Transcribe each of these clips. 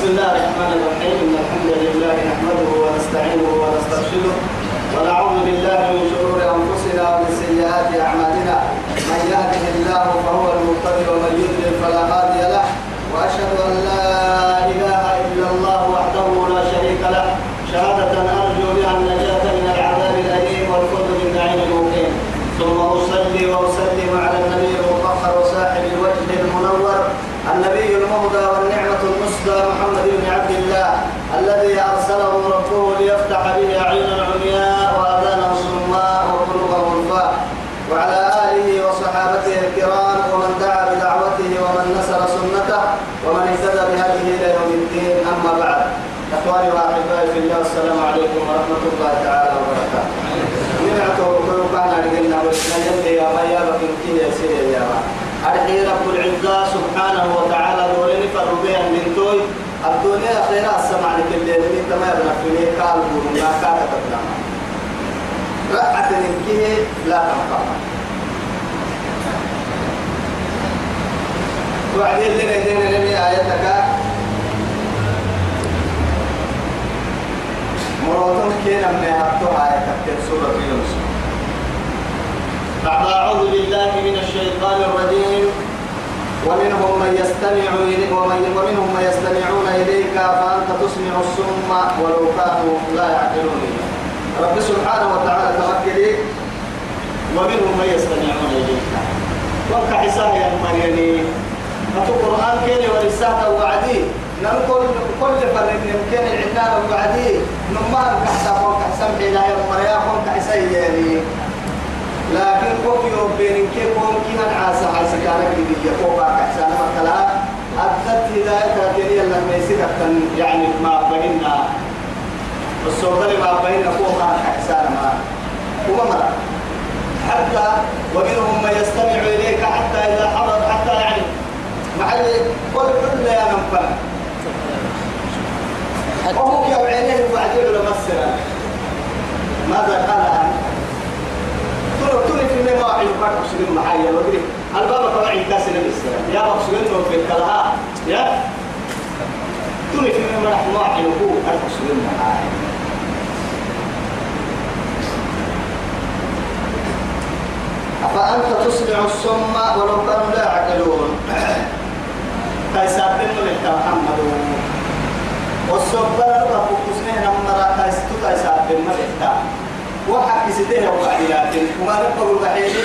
بسم الله الرحمن الرحيم. إن الحمد لله نحمده ونستعينه ونسترشده. ونعوذ بالله من شرور أنفسنا ومن سيئات أعمالنا. من يهده الله فهو المهتدي ومن يضلل فلا هادي له. وأشهد أن لا لقلنا وإسنا يا ما يا بكين كي يا سيدي يا ما أرحي رب العزة سبحانه وتعالى دولين فربيا من توي الدنيا خير السمع لك الليل من تما يبنى في ليه قال ما كان تبنى رأت نكيه لا تنفع وعدين لنا يدينا نبي آياتك مراتم كينا من هاتوها آياتك سورة يونس بعد أعوذ بالله من الشيطان الرجيم. ومنهم من يستمع إليك ومن ومنهم من يستمعون إليك فأنت تسمع الصم ولو كانوا لا يعقلون. رب سبحانه وتعالى توكلي ومنهم من يستمعون إليك. وقع حساب يا مريني فتو قرآن كيني ورسالة وعدي. نقول كل فرق يمكن العنان وعدي. نمان كحساب وكحساب حين يا مريا كحساب يعني. لكن قوم يوم بين كي قوم كي من عاسى هاي سكانة جديدة قوم باك أحسن مثلا أدت هداية كثيرة لما يصير يعني ما بيننا. الصوبة ما بيننا باك أحسن ما. مرة حتى ومنهم من يستمع إليك حتى إذا حضر حتى يعني محل كل كل يا نفر وهم يوم عينيه وبعدين لما ماذا قال تلو في النما وعي بارك سجن معايا وقري الباب طبعا كاس الإسلام. يا باب سجن في الكلها. يا؟ تلو في النما راح ما وعي وهو سجن معايا. أفأنت تسمع الصم ولو كانوا لا يعقلون؟ كيسابين من محمد. والصبر ربك كسنه نمرا كيستو كيسابين من وحق سيده وقعيات وما نقول بحيني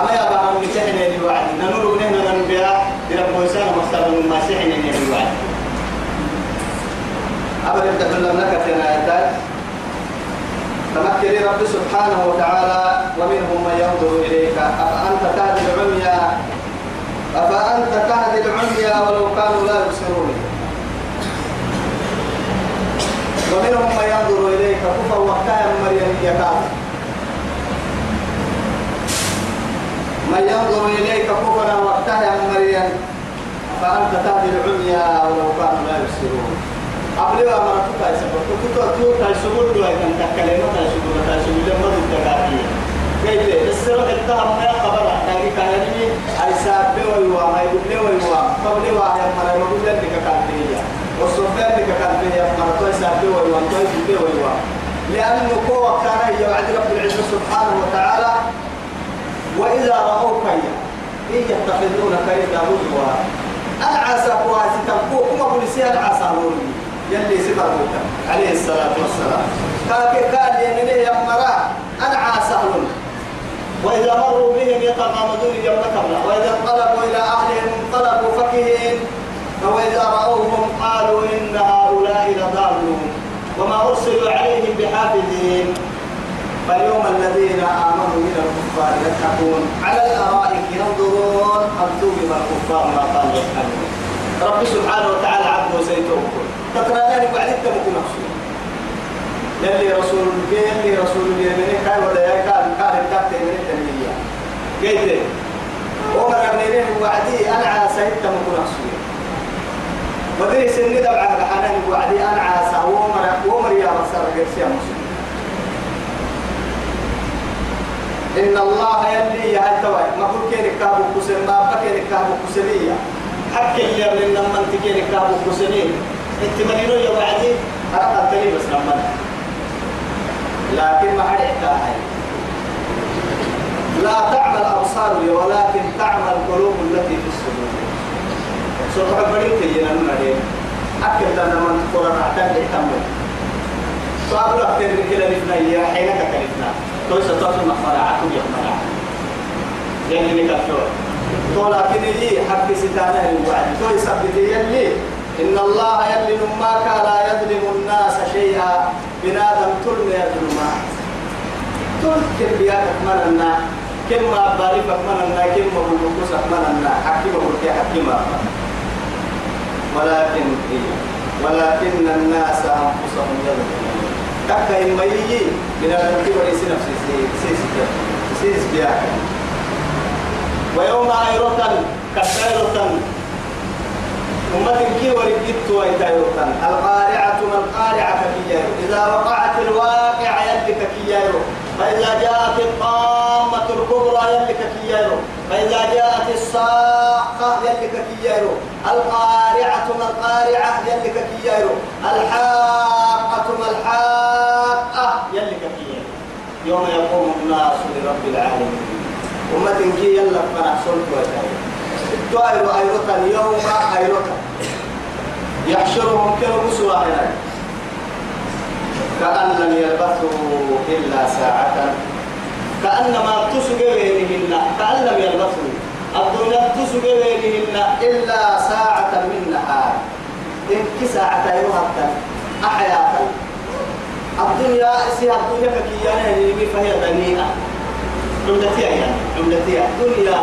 أما يا بابا مسحنا اللي وعد ننور بنهنا ننبيا برب وسام مختار من ما سحنا اللي وعد أبدا تكلم لك في آيات تمكن رب سبحانه وتعالى. ومنهم من ينظر إليك. أفأنت تهدي العمي أفأنت تهدي العمي ولو كانوا لا يبصرون؟ ومنهم من ينظر إليك. كفا وقتها مريم من ينظر إليك كفنا وقتها مريم فأنت تهدي العمي ولو كانوا لا يبصرون. قبل ما مرتك يسبب كنت تقول تايسبول دو أيضا تكلمة تايسبول تايسبول لما تتكاتي كيف؟ السر التهم ما خبر كان لي أي ساب ويوا ما يقول لي ويوا قبل ما يمر يقول لك كاتي والصفات لك كان فيها مرتوي سابي ويوانتوي سابي ويوان لأنه قوة كان يوعد رب العزة سبحانه وتعالى وإذا رأوك إن يتخذونك إلا هزوا العسى قواسي تنقو كما بوليسي العسى هوني يلي سفر عليه الصلاة والسلام. كاك كان يمني يمرا. العسى هوني وإذا مروا بهم يتغامدون يمنا وإذا انقلبوا إلى أهلهم انقلبوا فكهين. فإذا رأوهم قالوا إن هؤلاء لضالون. وما أرسلوا عليهم بحافظين فاليوم الذين آمنوا من الكفار يضحكون على الأرائك ينظرون هل ثوب الكفار ما كانوا يفعلون. رب سبحانه وتعالى عبده سيتوكل. تقرأ ذلك بعد انت ممكن مقصود يلي رسول يلي رسول اليمين كاي ولا يا كان كان الكابتن من التنمية. قلت عمر بن وعدي أنا على سيدت ممكن مقصود ودري سن دبع الحنان وعدي أنا عاسى ومر ومر يا بصر قرسي مسلم. إن الله يلي يا هالتوي ما كل كين كابو كسر ما بكين كابو كسرية حق اللي من لما تكين كابو كسرين انت مرينو يا بعدي؟ أرقى الكلمة بس نمان لكن ما حد يحتاج لا تعمل أبصار ولكن تعمل القلوب التي في الصدور. سوف بدين تجينا نمرين أكيد أن من قرر أحتاج يحتمل صار له لفنا يا حينك كلفنا توي ستوصل مخبرة عكم يخبرة يعني نكتور تو لكن لي حق ستانه الوعد توي سبت يلي. إن الله يلي ما كان لا يظلم الناس شيئا. بنادم تلم يظلم ما تلك بياتك مننا كم ما بارفك مننا كم ما بلوكسك مننا حكيم بلوكي حكيم ولكن ولكن الناس أنفسهم يظلمون. كاكا إما يجي من الكبر يصير نفسي سيس سيس بياك ويوم أيروتن كسيروتن أمة كي ورقت ويتايروتن القارعة ما القارعة كي إذا وقعت الواقع يدك كي فإذا جاءت الطامة الكبرى يلك كيانو فإذا جاءت الصاقة يلك كيانو القارعة ما القارعة يلك كيانو الحاقة ما الحاقة يلك كيانو يوم يقوم الناس لرب العالمين. أمة كي يلا فنحصل توائر أيضا يوم أيضا يحشرهم بسوا هناك. كأن لم يلبثوا إلا ساعة. كأنما تسق بينهن كأن لم يلبثوا الدنيا تسق بينهن إلا ساعة من نهار. إن ساعة يوهبتا أحياة. الدنيا سيها الدنيا كيانا يلي فهي دنيئة. عمدتها يعني عمدتها دنيا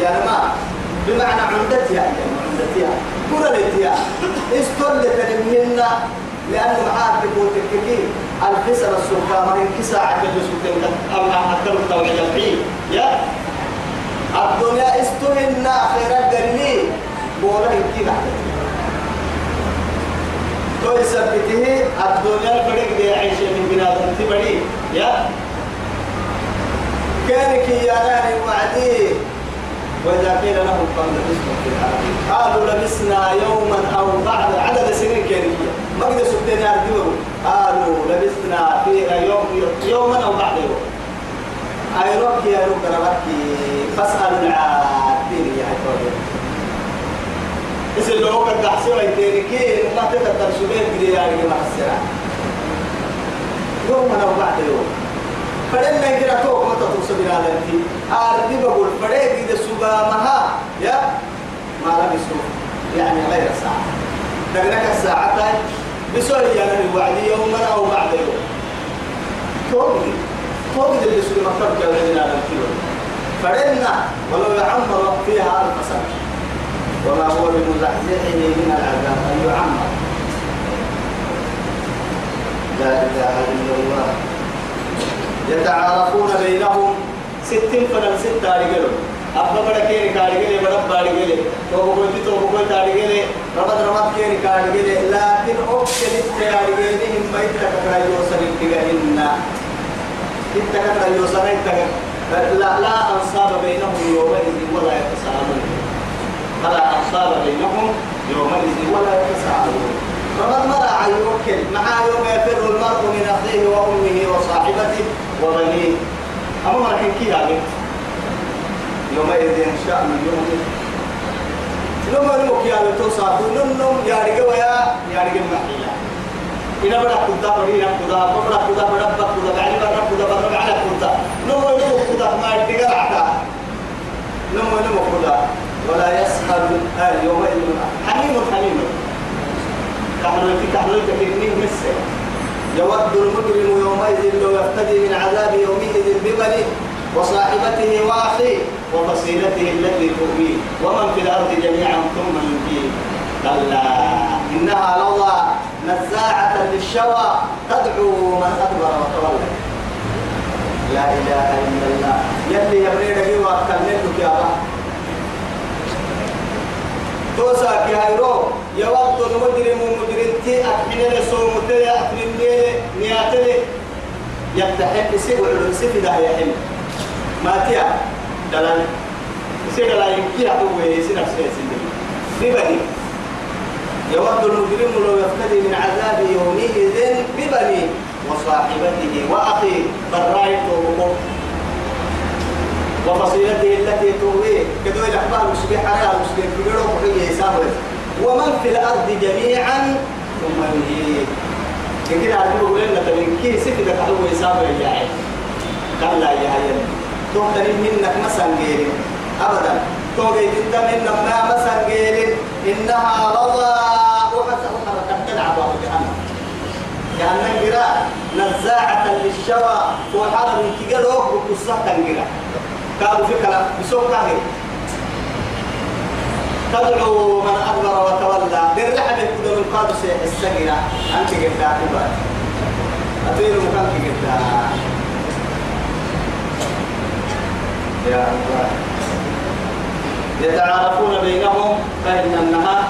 يا ما بمعنى عمدتها يعني عمدتها كرلتها استولت منهن لأنه معاه تقول تككي السلطان ما ينكسى عقل السلطان أما أكثر التوحيد الحين. يا الدنيا استهن خير الدنيا. بولا يمكن تو يثبته الدنيا الفريق دي عيش من بنادم تبدي يا كانك يا نار وعدي وإذا قيل لهم قد لبستم في الأرض. قالوا لبسنا يوما أو بعد عدد سنين كانية ما قد سبتين يردون قالوا لبسنا في يوم يوما أو بعد يوم. أي رب يا رب ربك فاسأل العادين يا حيث إذا لو قد تحسوا يتيركين ما تقدر سبيل بدي يعني ما السرعة يوما أو بعد يوم. فلما يجرى توك ما تتوصل إلى ذلك أردي بقول فريق إذا سبا مها. يا؟ ما لبسوا يعني غير ساعة. دقنك الساعة بسوري يعني الوعد يوما أو بعد يوم. توك توك اللي سبا مكتب كالذين على الكيلو فرنا ولو يعمر فيها ألف سنة. وما هو بمزحزحه من العذاب أن يعمر. لا إله إلا الله. يتعارفون بينهم ستين فنان ستة رجلوا أبا بڑا كيري كاري جلي بڑا باري جلي تو بقول تي تو تاري جلي رمض رمض كيري كاري جلي لكن أوكل التاري جلي هم ما يتكرر يوصل التجاهنا يتكرر يوصل يتكرر لا لا أنصاب بينهم يومئذ ولا يتساءلون فلا أنصاب بينهم يومئذ ولا يتساءلون فمن مرع يوكل مع يوم يفر المرء من أخيه وأمه وصاحبته وبنيه أما ما كي هذا يومئذ شأن يوم. لما نمك يا لتوصى نم يا رجوا يا يا رجوا محيلا إذا بدأ كذا بدي كذا بدأ كذا بدأ كذا بعدين بدأ كذا بدأ على كذا نم نم كذا ما يتقال عدا نم نم كذا ولا يسخر آه يومئذ. حميم حميم. كحلوتي كحلوتي كيفني مسه. يود المجرم يومئذ لو يفتدي من عذاب يومئذ ببنيه وصاحبته وأخيه وفصيلته التي تؤويه ومن في الأرض جميعا ثم ينجيه كلا إنها لظى نزاعة للشوى تدعو من أدبر وتولى. لا إله إلا الله. يلي يبريد هو كلمتك يا الله توسا كهيرو يود المجرم مجرمتي أكمل لسوم تلي أكمل نياتلي. يفتحن يسيب علم سيف ده يحل ما تيا دلال يسيب دلال يمكي أبو ويسي نفسه يسيب ببني يود المجرم لو يفتدي من عذاب يومئذ ببنيه وصاحبته وأخيه برايته وفصيلته التي تؤويه كدو الأحباب المسبح عليها المسبح كبيرو وحي يسابه ومن في الأرض جميعا ثم ينهيه كده أقول لنا تبين كي سكدك هو يسابه يا عين قال لا يا عين تهتني منك مثلا غيري أبدا. توقي جدا منك ما مثلا غيري إنها رضا وحسن وحركة تلعب جهنم. جهنم جرا نزاعة للشوى. وحرم كيلو وقصة قالوا في كلام. بسوق كاهي تدعو من أكبر وتولى. بالرحم يقدر القادس السجنة أنت عباد أطير مكانك قلت يا الله. يتعارفون بينهم فإن النهار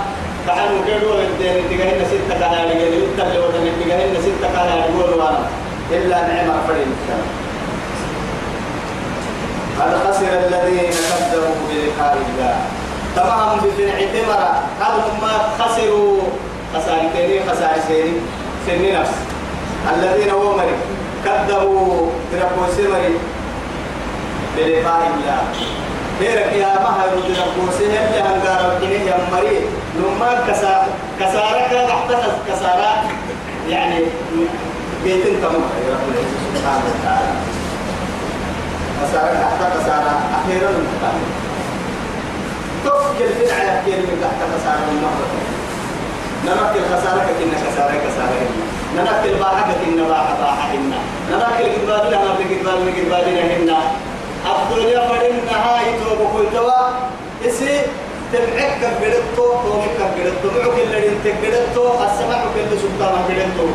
فحن كيلو الدين تجاهنا ستة كهاري اللي يتلي ودن تجاهنا ستة كهاري يقولوا أنا إلا نعمة فريد قد خسر الذين كذبوا بلقاء الله. تمام بفنع تمرة. هذا ما خسروا. خسارتين خسارتين سن نفس. الذين مري. كذبوا. تربوا سمري. بلقاء الله هيرك يا ما هي رد ربوا سهل اللي هنقارب كنيه يا مري لما كسار كسارك تحت كسارة يعني بيتين تمام يا رب سبحانه وتعالى. خسارة تحت خسارة أخيرا تفكر في على كلمة تحت خسارة المرة نمك الخسارة كنا خسارة خسارة نمك الباحة كنا باحة باحة هنا نمك الجبال لنا بالجبال بالجبال هنا الدنيا فرنا هاي توبكوا توا إسي تبعك كبرتو تومك كبرتو معك اللي انت كبرتو السماء كل سلطان كبرتو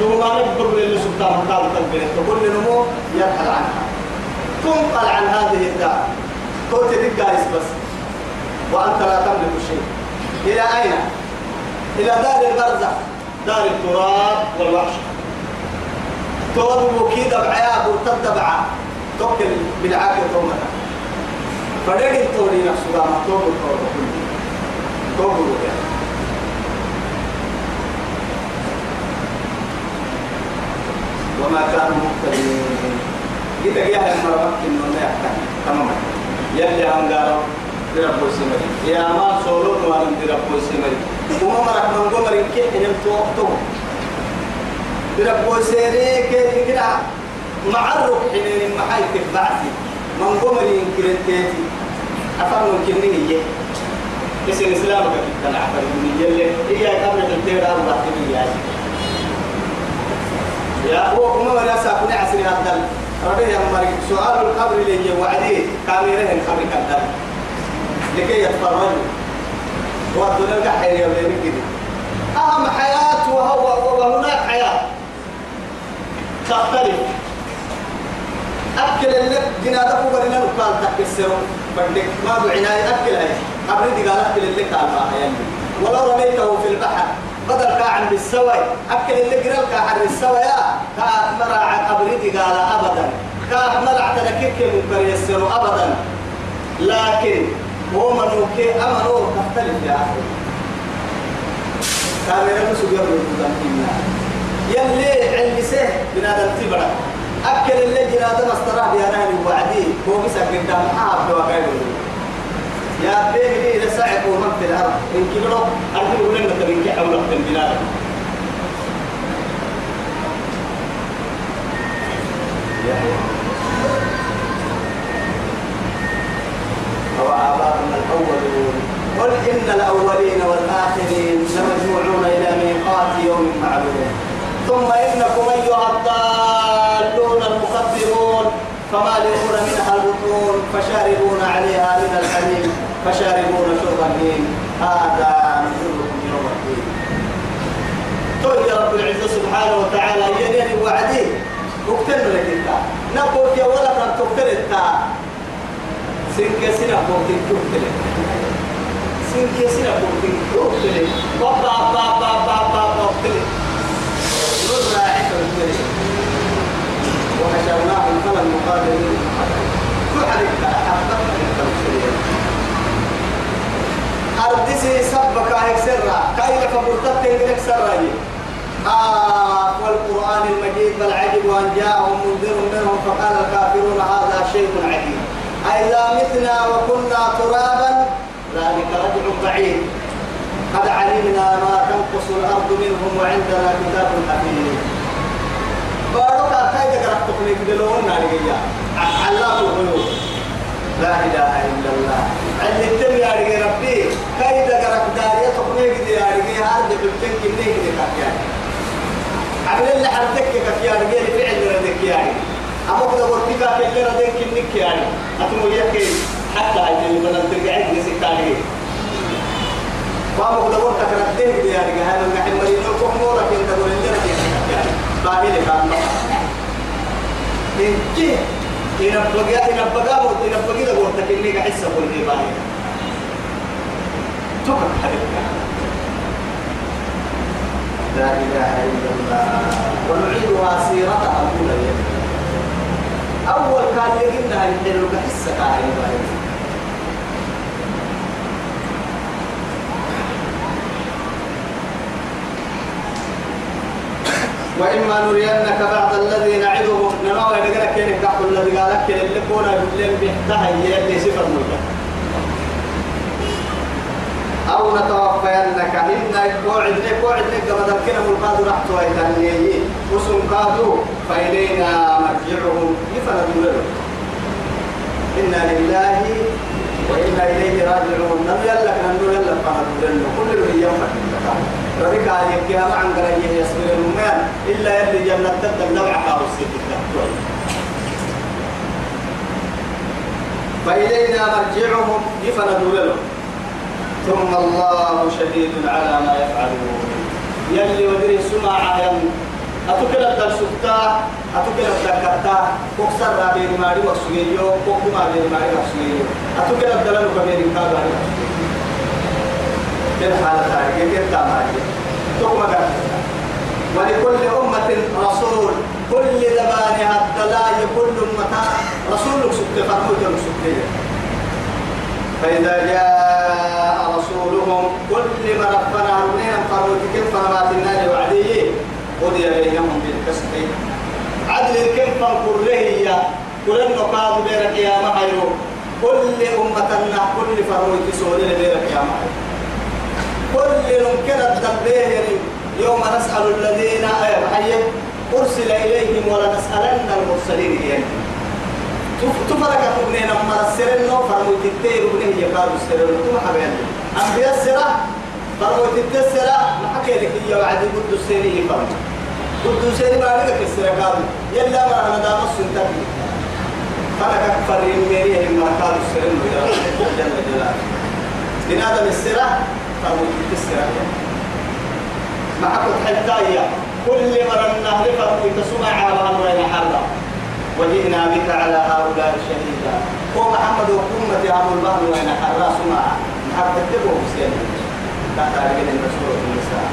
ثم نذكر اللي سلطان قال كبرتو كل نمو يرحل عنها. تنقل عن هذه الدار قلت لك بس. وأنت لا تملك شيء. إلى أين؟ إلى دار البرزخ. دار التراب والوحش. تراب وكيد بعياب وتتبع توكل بالعافية تومنا فدق التوري نفسه ما توب التوري كله توب الوكيل وما كانوا مهتدين. جيت يا مرمك إنه ما يحتاج. تماما يلي هم قالوا بربو سمري يا ما سولون وأنا بربو سمري وما مرك من قمر كي حنم توقتو بربو سيري كي كده؟ معرف حنين محاي تبعتي من قمر ينكرن تيتي أفهم كنين هي اسم الإسلام كتبت العفر من يلي. هي قبل تنتهي أربع تنين يا هو كما ولا ساكن عسري هذا ربي يا مريم سؤال القبر اللي وعدي كاميرا القبر كذا لكي يتفرجوا والدنيا قاعد يا بني كده. أهم حياة وهو وهناك حياة. تختلف. أكل اللي جنادة فوق لنا نقال تكسر بدك ما بعناية أكل هاي. دي قال أكل قال ما يعني. ولو رميته في البحر بدل كاعن بالسوي أكل اللي قرل كاعن بالسوي كأمرع قبل دي قال أبدا. كأمرع تنكيك من يسر أبدا. لكن هو منوكي أمنو تختلف يا أخي. كاميرا يبرو تنكينا يلي عندي سه بنادم تبرا أكل اللي جنادة مستراه بيانا وعدي. هو مسك قدام حاب وقايل يا بيبي لسعب ومن في الأرض. إن كبروا أرجو لنا تبين حول وقت البلاد. أو آباؤنا الأولون. قل إن الأولين والآخرين لمجموعون إلى ميقات يوم معلوم. ثم إنكم أيها الضالون فمالئون منها البطون فشاربون عليها من الحميم فشاربون شرب الهيم هذا نزلهم يوم الدين. تقول يا رب العزة سبحانه وتعالى يدين وعدي. اكتب لك انت. نقول يا ولا كان تكتب انت. سنك سنة قوتين تكتب سنك سنة تكتب بابا بابا بابا كحلك أحببت أردسي سبك هيك سرا. كاي لك برتبت لك سرا آه والقرآن المجيد بل عجب أن جاءهم منذر منهم فقال الكافرون هذا شيء عجيب. أئذا متنا وكنا ترابا. ذلك رجع بعيد. قد علمنا ما تنقص الأرض منهم وعندنا كتاب حفيظ. بارك كاي قرأت تقنيك دلون نارجيا علام الغيوب لا إله إلا الله. عند التم يا رجال ربي. كاي قرأت داريا تقنيك دي يا رجال هذا بالتن كنيك دي كاكيان عمل اللي حرتك كاكيان رجال فعل ردك يعني. أما كده ورتيكا كل ردك كنيك يعني. أتمو يكي حتى هاي اللي بدنا ترجعين نسيتاني وأما كده ورتك ردك دي يعني هذا نحن مريض الكحمورة كنت تقول لنا إنكي إن بقى. إن بقى إن بقى ده ورتك إنك حس كل باهي تكر حبيبك لا إله إلا الله. ونعيدها سيرتها الأولى أول كان يجينا يدلو بحسة كاهي باهي وإما نرينك بعض الذي نعدهم نراوي نقرأ كينك كحول الذي قال لك اللي كونا بالليل بيحتها يلي سفر ملك أو نتوفينك إنك قوعد لك قوعد لك قبل كنا ملقاد رحت ويتنيه وسم قادوا فإلينا مرجعهم يفندوا له إنا لله وإنا إليه راجعون نم يلك نم يلك فندوا له كل من يوم ربك عليك يا معن قريه يصبر المؤمن إلا يلي جنة تبدأ نوع حاوس فإلينا مرجعهم يفندوا له ثم الله شهيد على ما يفعلون. يلي ودري سمع يم أتوكل الدرسكتا أتوكل الدكتا كوكسر رابين ماري وسويو كوكو ماري ماري وسويو أتوكل الدلال كبير كابا كيف حالة تاريخ كيف تاماري تقوم ولكل أمة رسول. كل زمانها الدلاء كل أمة رسول سكت فرموت سكت. فإذا جاء رسولهم كل ما ربنا فرموت كيف فرمات النار وعديه قضي بينهم بالقسط. عدل كيف كله هي كل النقاط بينك يا محيرو كل أمتنا كل فرموت سوري بينك يا محيرو كل ممكن الدبيه يعني يوم نسأل الذين حي أرسل إليهم ولا نسألن المرسلين. يعني تفرق تبني لما السرن نو فرمو تتير بني يقالوا السرن ثم حبيان أنبياء السرة فرمو تتسرة ما حكي لك يا وعد قد السري فرمو قد السري ما لك السرة قالوا. يلا ما أنا دام السنتك فأنا كفر يميري ما قالوا السرن جل جلاله بنادم السرة تتسرة ما حكت حتى كل مرة فرمو تسمع على أمر حرام وجئنا بك على هؤلاء شهيدا هو محمد وأمة أبو البهر وين حراس مع محب تكتبه حسين. لا تعرفين المشهور في النساء.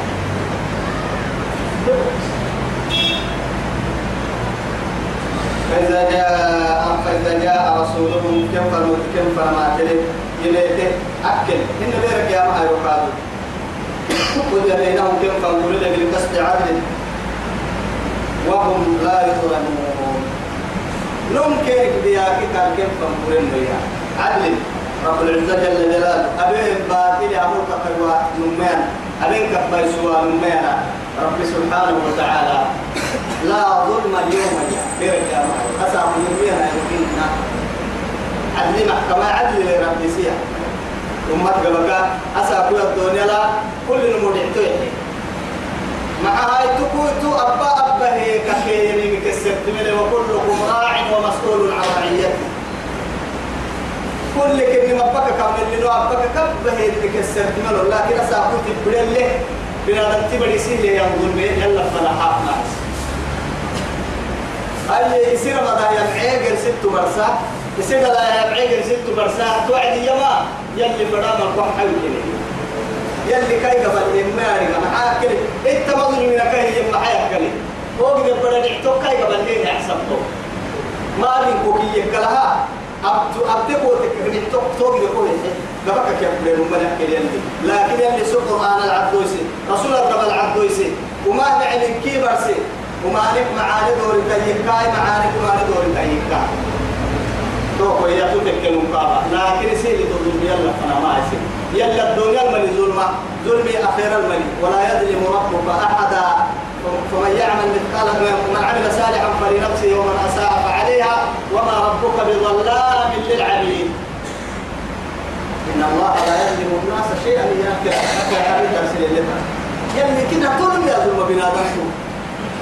فإذا جاء فإذا جاء رسولهم كم فرمت كم فرما يليته. أكل. إن بيرك يا ما يقال قل بينهم كم فرموا بالقسط عدل. وهم لا يظلمون. نوم كيف بيا كتاب كيف فنقولن بيا عدل. رب العزة جل جلاله. أبين باطل أمور كفروا نمان أبين كفر سوى نمان رب سبحانه وتعالى. لا ظلم اليوم يا. برجع معه أسام يومينا يمكننا عدل محكمة عدل سيا أمت قبقى أساكو الدنيا لا كل المدعتو يحيي مع هاي تكو تو أبا أبا هي كخير مكسر من وكلكم راع ومسؤول عن رعيته. كل كلمة أباك كامل لنو أباك كبه هي مكسر من لكن أساقو تبدل له بنا نتبع سيلي ينظر به يلا فلا حق ناس. أي يصير مدى يمعيقر ست برسا يصير مدى يمعيقر ست برسا توعد يما يلي وحاول كده يلي كاي قبل إماري معاك كلي إنت مظلم من كاي يم معاك كلي هو قد نحتوك كاي قبل لين يحسبته ما بين كوكي يكلها. أبتو أبتكو تكرني توك توك يقول كيف بين من يحكي لكن اللي سوق القرآن العبدوسي رسول الله العبدوسي وما نعني كيبرسي وما نك معاني دور تيكاي معاني معاني دور تيكاي تو يا تو تكلم كابا لكن سيدي تظلم يلا فانا ما يصير يلا الدنيا الملي ظلمة. ظلمي أخير الملي. ولا يظلم ربك أحدا. فمن يعمل مثقال من عمل صالحا فلنفسه ومن أساء فعليها. وما ربك بظلام للعبيد. إن الله لا يظلم الناس شيئا ينكر. حتى يعمل ترسل لنا يلي كده ظلم يا ظلم بنادمكم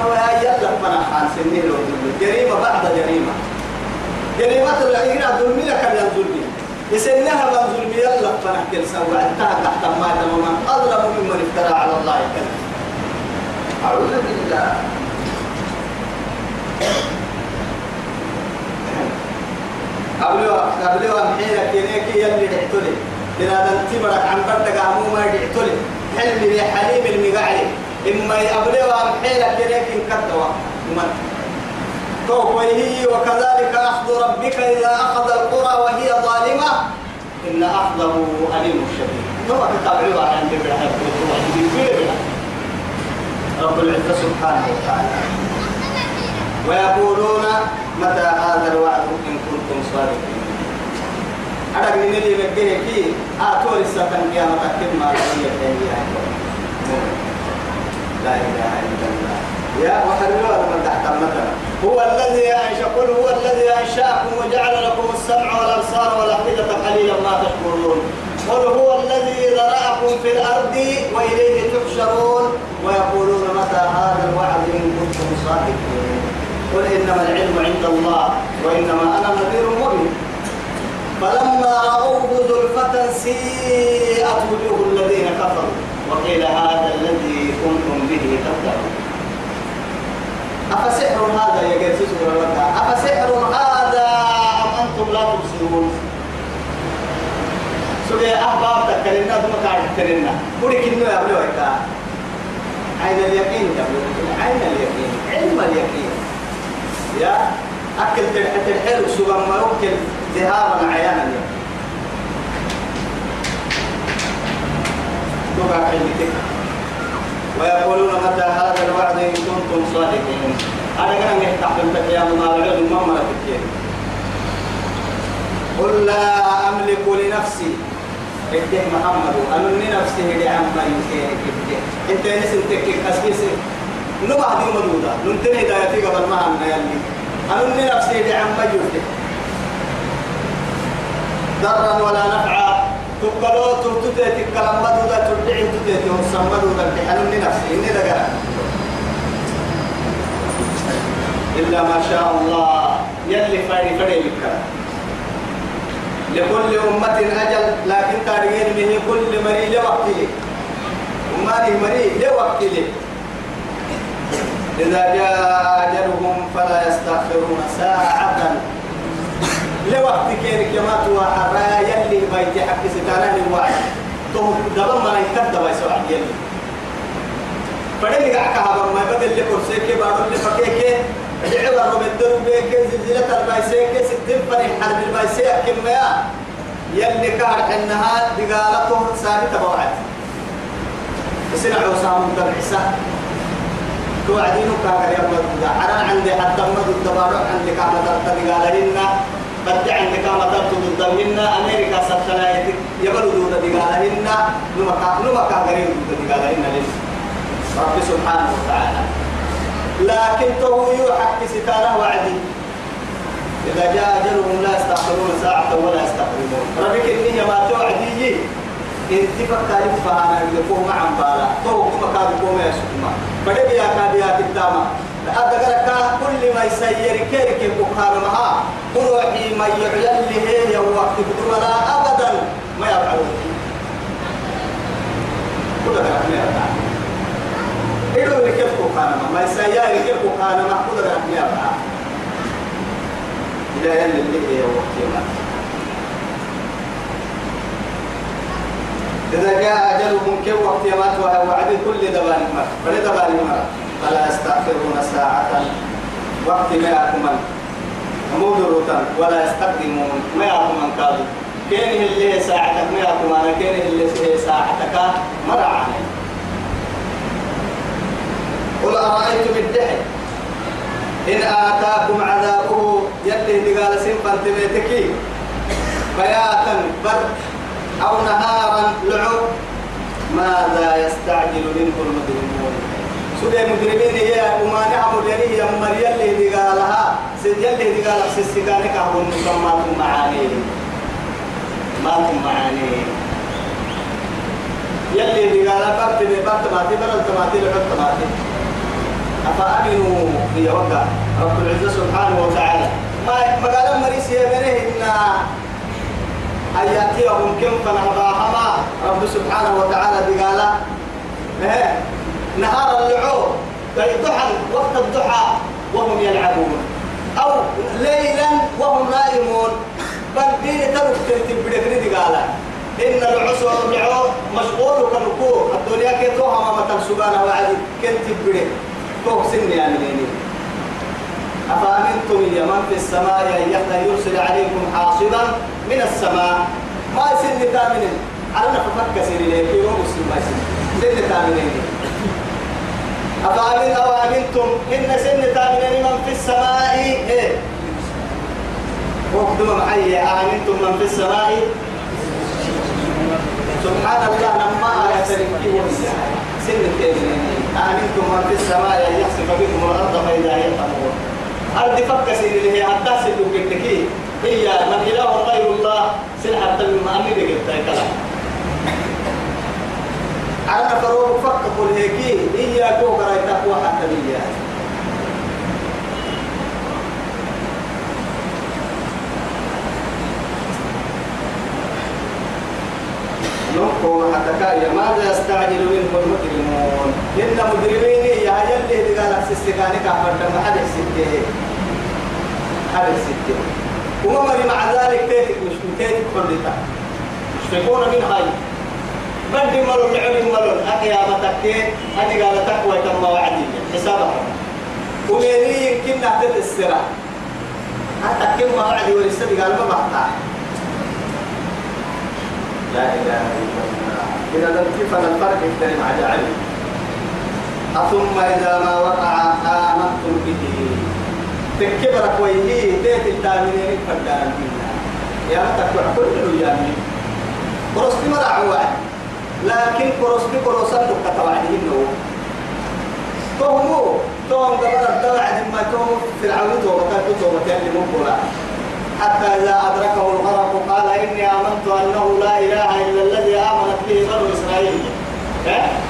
هو يلا فانا خان سنين لو جريمة. بعد جريمه جريمة العيرة ظلم لك يا ظلمي. يسنها من ظلم يلا فانا كل سوى انتهى تحت ما ومن اظلم ممن افترى على الله كذب أعوذ بالله. قبلوا قبلوا حين كينيك يلي دعتولي إذا دنتي برك عن بردك عمو ما دعتولي حلم لي حليم المقعلي إما يقبلوا حين كينيك انكتوا من توقيه وكذلك أخذ ربك إذا أخذ القرى وهي ظالمة. إن أخذه أليم شديد. ثم تتابعوا عن جبريل رب العزة سبحانه وتعالى. ويقولون متى هذا الوعد إن كنتم صادقين. أنا من اللي بقيه كي آتوا لسكن قيامة كلمة لا إله إلا الله. يا وحلوا من تحت مثلا هو الذي أنشأ قل هو الذي أنشأكم وجعل لكم السمع والأبصار والأفئدة قليلا ما تشكرون. قل هو الذي ذرأكم في الأرض وإليه تحشرون. ويقولون متى هذا الوعد إن كنتم صادقين. قل إنما العلم عند الله وإنما أنا نذير مبين. فلما رأوه زلفة سيئت وجوه الذين كفروا. وقيل هذا الذي كنتم به تفترون أفسحر هذا يا جيسوس أفسحر هذا أم أنتم لا تبصرون؟ سوري أحباب تكلمنا ثم قاعد تكلمنا قولي كنو يا أبلو عين اليقين يا عين اليقين علم اليقين. يا أكل تلحة الحلو سوى يمكن ذهابا عيانا تبع حلتك ويقولون متى هذا الوعد إن كنتم صادقين؟ أنا كان بنتك يا ما ملكت قل لا أملك لنفسي. إنت محمد أنني نفسي هدي عما يمكن إنت نسي تكك أسكيس نبع دي مدودة ننتني هدايتي قبل ما أنا يلي أنني نفسي هدي عما يمكن ضرا ولا نفعا. تقلو ترتدي تكلم مدودة ترجعي تدي وسم مدودة أنني نفسي إني دقا إلا ما شاء الله يلي فاري فاري لك لكل أمة أجل لكن تاريخ به كل مري لوقت له أماني مري لوقت له إذا جاء أجلهم فلا يستأخرون ساعة لوقت كيرك يما توا حرايا اللي بيتي حق ستانا الواحد تو دبا ما يكتب دبا يسوع يلي. فدل قاعد كهذا ما بدل لك كرسيك بعد اللي فكيك؟ دعوة رمضان بيك زلزلة البايسيك ستين فريق حرب البايسيك كم يا يلي كار حنها دقالته ثابتة بوعد سنع وسام الدرعسة توعدين كاكر يا مدودا عران عندي حتى مدو الدبارو عندي كامة دقالهن بدي عندي كامة ضدهن أمريكا سبتنا يبلو دودا دقالهن نمكا نمكا دودا دقالهن رب سبحانه وتعالى. لكن تو يوحك ستانه وعدي. إذا جاء أجلهم لا يستأخرون ساعة ولا يستقدمون ربك إني ما توعدي انت فكاري فانا يقوم مع بالا. تو كما كان يقوم يا سكما بدأ بيا كابيا كتاما أدقرك كل ما يسير كيرك يبقى معها روحي ما يعلن لي وقت ولا أبدا. ما يفعلون كل ما يفعل. إلو لكيف كان ما يسير كيف كان ما كل ما يفعل. إلى اللي هي وقت إذا جاء أجلهم كم وقت يمات وعد كل دبان مر بل دبان مر فلا يستأخرون ساعة؟ وقت ما أكمل مودروتا ولا يستقدمون. ما من كادو كين اللي ساعتك ما أنا كين اللي ساعتك مرة عني قل أرأيتم الدحي إن آتاكم عذابه. يلي قال سنفا تبيتكي بياتا برد أو نهارا لعب. ماذا يستعجل منه المجرمون؟ سورة المجرمين هي أمانع مدنية يا مريم اللي قالها سيد اللي قال سيسكانك أهو المسمات معاني. ما معاني. يلي قال برت برت ماتي برت ماتي برت ماتي أفأمنوا هي وقع. رب العزة سبحانه وتعالى. ما قال مريس يا بنيه إن أن يأتيهم كم فنهضاهما رب سبحانه وتعالى بقال إيه نهار اللعوب ضحى وقت الضحى وهم يلعبون. أو ليلا وهم نائمون. بل دين ترك ترتب بدك قال إن العسر والعو مشغول كنكو الدنيا كتوها ما تنسبانا وعدي. كنت بدك تو سني يا منيني أفأمنتم يا من في السماء أن يرسل عليكم حاصبا من السماء؟ ما يسن تامنين على نفك سيري لك يوم مسلم ما يسن سن تامنين أفأمن أو أمنتم إن سن تامنين من في السماء؟ إيه. وقدم معي أمنتم من في السماء؟ سبحان الله لما آية تركي ومسيح سن تامنين أمنتم من في السماء يحسب بكم الأرض فإذا هي تمور أرض فك سيري اللي هي حتى كتكي هي من إله غير الله سلحة من أمي بقلت كلام على فروق فك قل هيك هي كوكرا تقوى حتى بيا نقوم حتى كايا ماذا يستعجل منه المجرمون؟ إن مجرمين يا يلي قال سيستكاني كافر. ما حد يسكت حد يسكت ومر مع ذلك تيتك مش تيتك حريتا مشفقون من هاي بدي ملون العلم ملون. أكيا متكين أني قال تقوى تم وعدي حسابها وميني يمكن نعتد السرع حتى كم وعدي ولسه قال ما بحثها لا إله إلا الله. إذا لم تفن الفرق احترم عجائب أثم إذا ما وقع آمنتم به. تكبرك ويهي تيت التامنين فردان يا تكبر كل يامين قرصتي مرع واحد لكن قرصتي قرصان لك توعدين نو تومو توم قبل التوعد ما توم في العود وبكات توم تاني مقبولا حتى إذا أدركه الغرق قال إني آمنت أنه لا إله إلا الذي آمنت به بنو إسرائيل.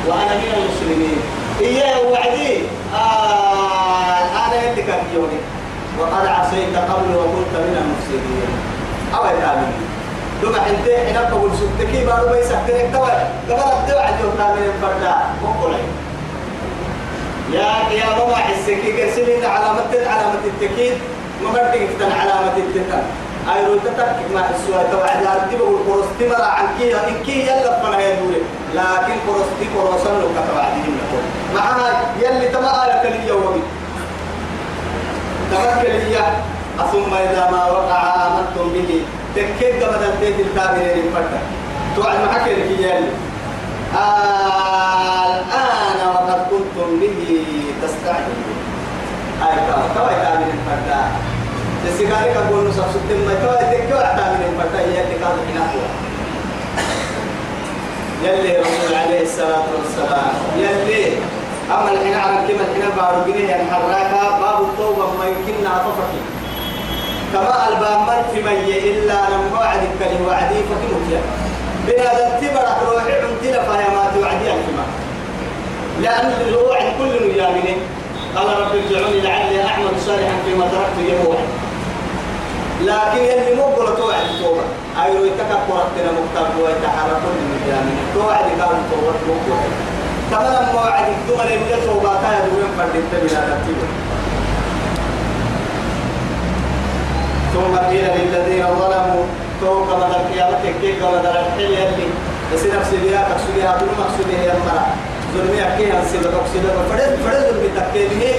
وأنا من المسلمين. إياه وعدي. آه الآن يدك يوني. وقد عصيت قبل وكنت من المفسدين. أو يتابعين لما انت هنا بقول سبتكي بارو بيس احترك توا قبل الدوع جو تامين فردا وقولي يا يا ماما حسكي كرسلين علامة علامة التكيد بدك تن علامة التكيد أي رو تتك ما السؤال توعد أرتب والقرص تمر عن كي إن كي يلا فنا يدوري. لكن قرص تي قرص لو كتوعدين نقول معها يلي تما آلة لي يومي تمكن لي ثم إذا ما وقع آمنتم به. تكيد قبل البيت الكامل فردا توعد معك لك يلي الآن وقد كنتم به تستعجلون. أي كاو كاو كامل فردا تسيقاري كقول نصف ستين ما كاو تكاو كامل فردا يلي كاو هنا يلي رسول عليه الصلاة والسلام. يلي. أما الحين على كما الحين بارو جنيه يعني حراكا باب التوبة ما يمكننا طفقي كما البامر في مي إلا لما وعدك كلي وعدي فكنت. يا بهذا التبرك روحي عمتنا فهي ما توعدي الكما لأن الوعد كل يامنه قال رب ارجعوني لعلي أعمل صالحا فيما تركت يوم لكن يلي مقبل توعد توبة. أيرو يتكبر تنا مكتب ويتحرك من يامنه توعد قال توبة مقبل كما لما وعدك دوما يبقى توبة. كايا دوين فردين تبلا تبتيبه ثم قيل للذين ظلموا. توك بدل قيامة كيك بدل الحل يلي بس نفسي بها تقصدها كل مقصودها يا مرا ظلمي أكيد أنسي بتقصدها فرد فرد ظلمي تكيني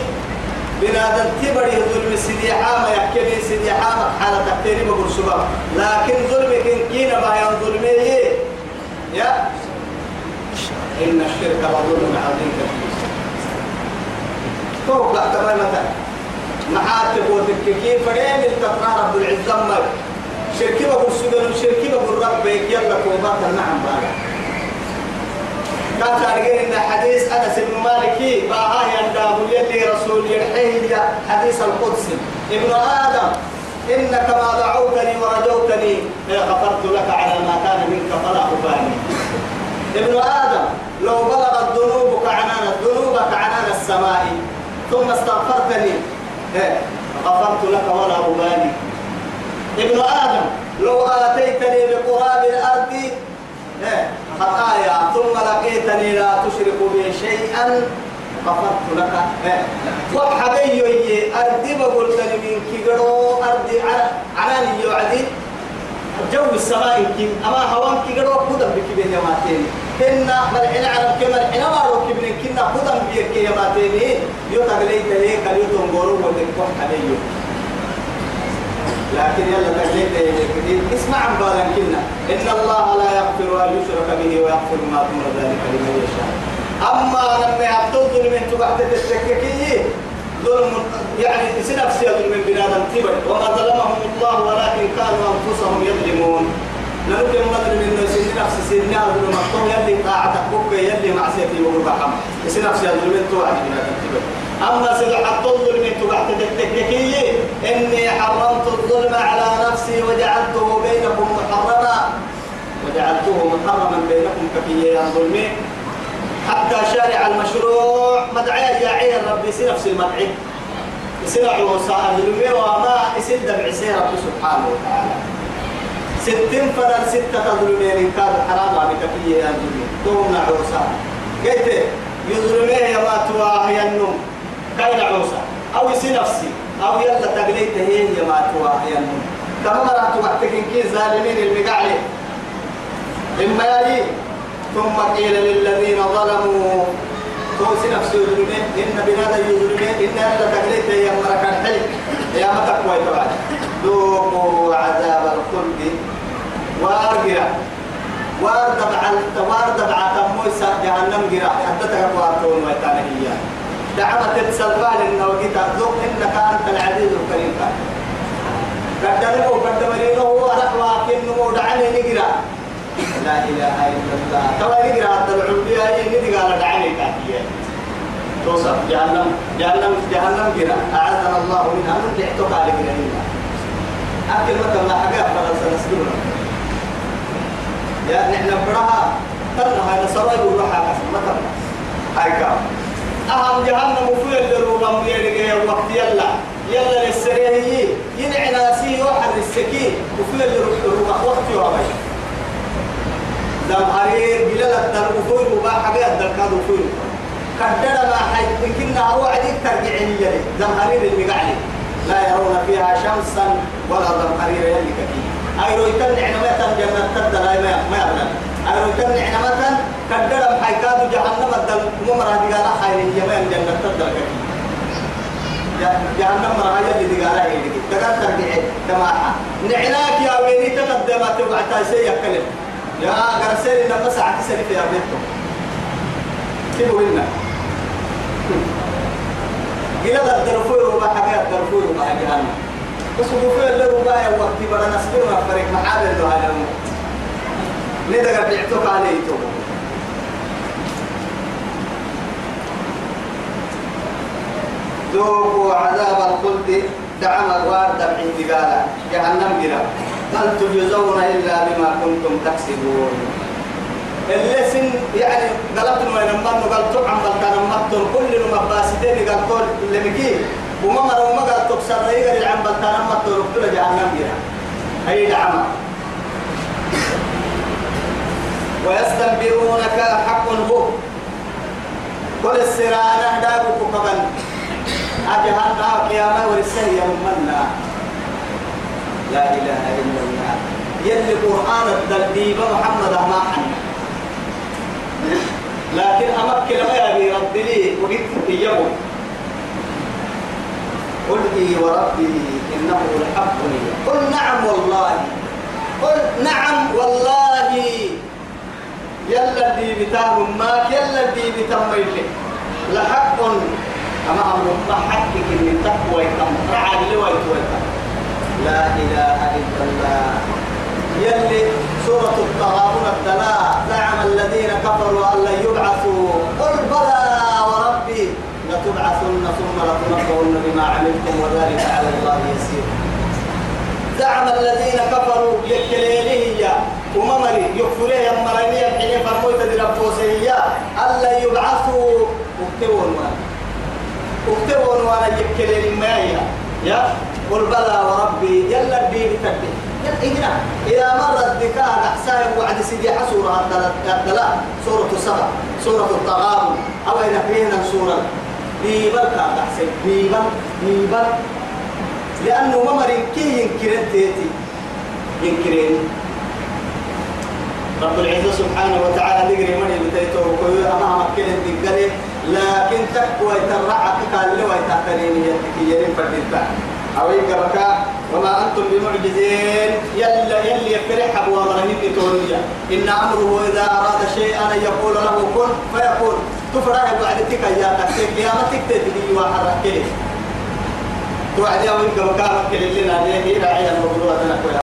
بنادم تبري ظلم سيدي حامة يحكي سيدي حامة حالة تكتيري بقول سبب لكن ظلم كن كينا بها ظلمي يا. إن الشرك لظلم عظيم. كبير فوق ترى مثلا. محاتب وتككين فريم التقرار رب العزة مر شركي بقول سجن شركي بقول رب يلا كوبات نعم بقى. كان تارجين إن حديث أنس بن مالك باها ينداه يلي رسول يرحيه حديث القدس. ابن آدم إنك ما دعوتني ورجوتني غفرت لك على ما كان منك فلا أبالي ابن آدم لو بلغت ذنوبك عنان ذنوبك عنان السماء ثم استغفرتني غفرت لك ولا أبالي ابن آدم لو آتيتني بقراب الأرض خطايا ثم لقيتني لا تشرك بي شيئا غفرت لك وحبي أردي بقول لي من كيغرو أردي عناني يوعدي. جو السماء كيم أما هوان كيغرو قدم بكبه يماتين كنا ملحنا عرب كملحنا ما رو كبن كنا قدم بيك يماتين يتغليت ليك اليوتون غورو ودك حبي لكن يلا تجليد اسمع عن كنا. إن الله لا يغفر أن يشرك به ويغفر ما دون ذلك لمن يشاء. أما لما يعطوا ظلم تبعت التككي ظلم يعني سنفسي ظلم بنادم تبر وما ظلمهم الله ولكن كانوا أنفسهم يظلمون. نلقي مدر من سن نفس سن ظلم الطول يلي طاعتك بك يلي معصيتي وربحم سنفسي ظلم توعد بنادم تبر أما سيد حط الظلم تبعت تكتكي إني حرمت الظلم على نفسي وجعلته بينكم محرما. وجعلته محرما بينكم كفيا ظلمي. حتى شارع المشروع مدعي يا عين ربي سي نفس المدعي. يصير وصاء ظلمي وما بعسير ربي سبحانه وتعالى. ستين فرد ستة ظلمين كان حرام على كفيا ظلمي توم نعوسا قلت يظلمي يا ما تواه النوم. كاين عوسى أو يسي نفسي. أو يلا تقليت هي يا ما تواهي كما مرات وقتك كي ظالمين المقعلي إما يلي ثم قيل للذين ظلموا. توسي نفسي يظلمين. إن بنادى يظلمين. إن يلا تقليت هي مركا الحلم يا ما تقوى بعد ذوقوا عذاب الخلد. وارجع وارد بعد وارد بعد موسى جهنم جرا. حتى تقوى تون ويتانهيا دعمت إنه قلت ذوق إنك أنت العزيز الكريم. قدره قدمرينه هو رحمة كنه دعني نقرأ لا إله إلا الله. توا نقرأ حتى العبية يني قال دعني كافية. توصف جهنم جهنم جهنم قرأ أعاذنا الله منها. من تحتك على قرأ أكل مثل ما حقا فلا سنسلونا يا نحن براها تنها هذا يقول حاجة مثلا هاي كام أهم جهنم وفي الدروب يلقى وقت يلا. يلا للسريه ينعي ناسي وحر السكين وفي الدروب وقت يومي دم حرير بلال الدروب وفي مباح بيها الدركاد وفي كدر ما حي يمكن هو عديد ترجعني يلي دم حرير المقعلي لا يرون فيها شمسا ولا دم حرير يلي كثير. أي رويتن نعمة جنة تدلا ما يبلغ أنا كان نعمة كدر حيكاد جهنم الدل ممرة دقالة خير يمين جنة تدرك جهنم مرة يلي دقالة هي دقالة ترجع جماعة نعناك يا ويني تقدمت وقعت سي يكلم يا قرسل لما ساعة سنة يا بنتو كيف قلنا إلى الدرفور وما حاجة الدرفور وما حاجة بس وقفوا اللي رباية وقت بدا نسبر ما فرق محابل له هذا ندق بعتك عليه تو ذوقوا عذاب الخلد دعم الوار دمع انتقالا. جهنم جرا. هل تجزون إلا بما كنتم تكسبون؟ اللي سن يعني قلت وين ما قلت عم بلتان كل المباسطين قلت اللي مكي وما مروا ما قلت تكسر يقل عم بلتان مقتل كل جهنم جرا هي دعمة. ويستنبئونك حق هو. كل السرانة دابك قبل. أجهلنا قيامة ورسه يومنا لا إله إلا الله. يلي قرآن الدلبيب محمد ما حنا لكن أمك لما يبي رب لي وقلت يوم وربي إنه لحق قل نعم والله. قل نعم والله. يلا دي بتاهم ماك يلا دي بتميل لحق. أما أمر ما حقك من تقوى كم رعد لويت لا إله إلا الله. يلي سورة التغابن الدلاء. زعم الذين كفروا أن لن يبعثوا قل بلى وربي لتبعثن ثم لتنبؤن بما عملتم وذلك على الله يسير. زعم الذين كفروا يكليله وممري يكفريه يمرني الحين فرموت دربوسيه ألا يبعثوا. اكتبون وأنا اكتبون وأنا يكليل مايا يا قل بلى وربي يلا تبي يلا إذا مر الذكاء أحسان وعد سيدي حسورة الدلاء سورة السبع سورة التغابن أو إن فينا سورة؟ بيبل كان أحسن بيبل بيبل لأنه ممر كي ينكرن تيتي. ينكرين. رب العزة سبحانه وتعالى نقري من يبتيته وكوي أمام كلم دقلي لكن تقوى ترعك قال لي ويتحترين يتكي يرين فردين أو يقرك وما أنتم بمعجزين. يلا يلي يفرح أبو أمرهم تونيا إن أمره إذا أراد شيئا يقول له كن فيقول. تفرح بعدتك يا تكتك يا ما تكتك وحرك توعد يا وينك وكامك لنا ليه راعي الموضوع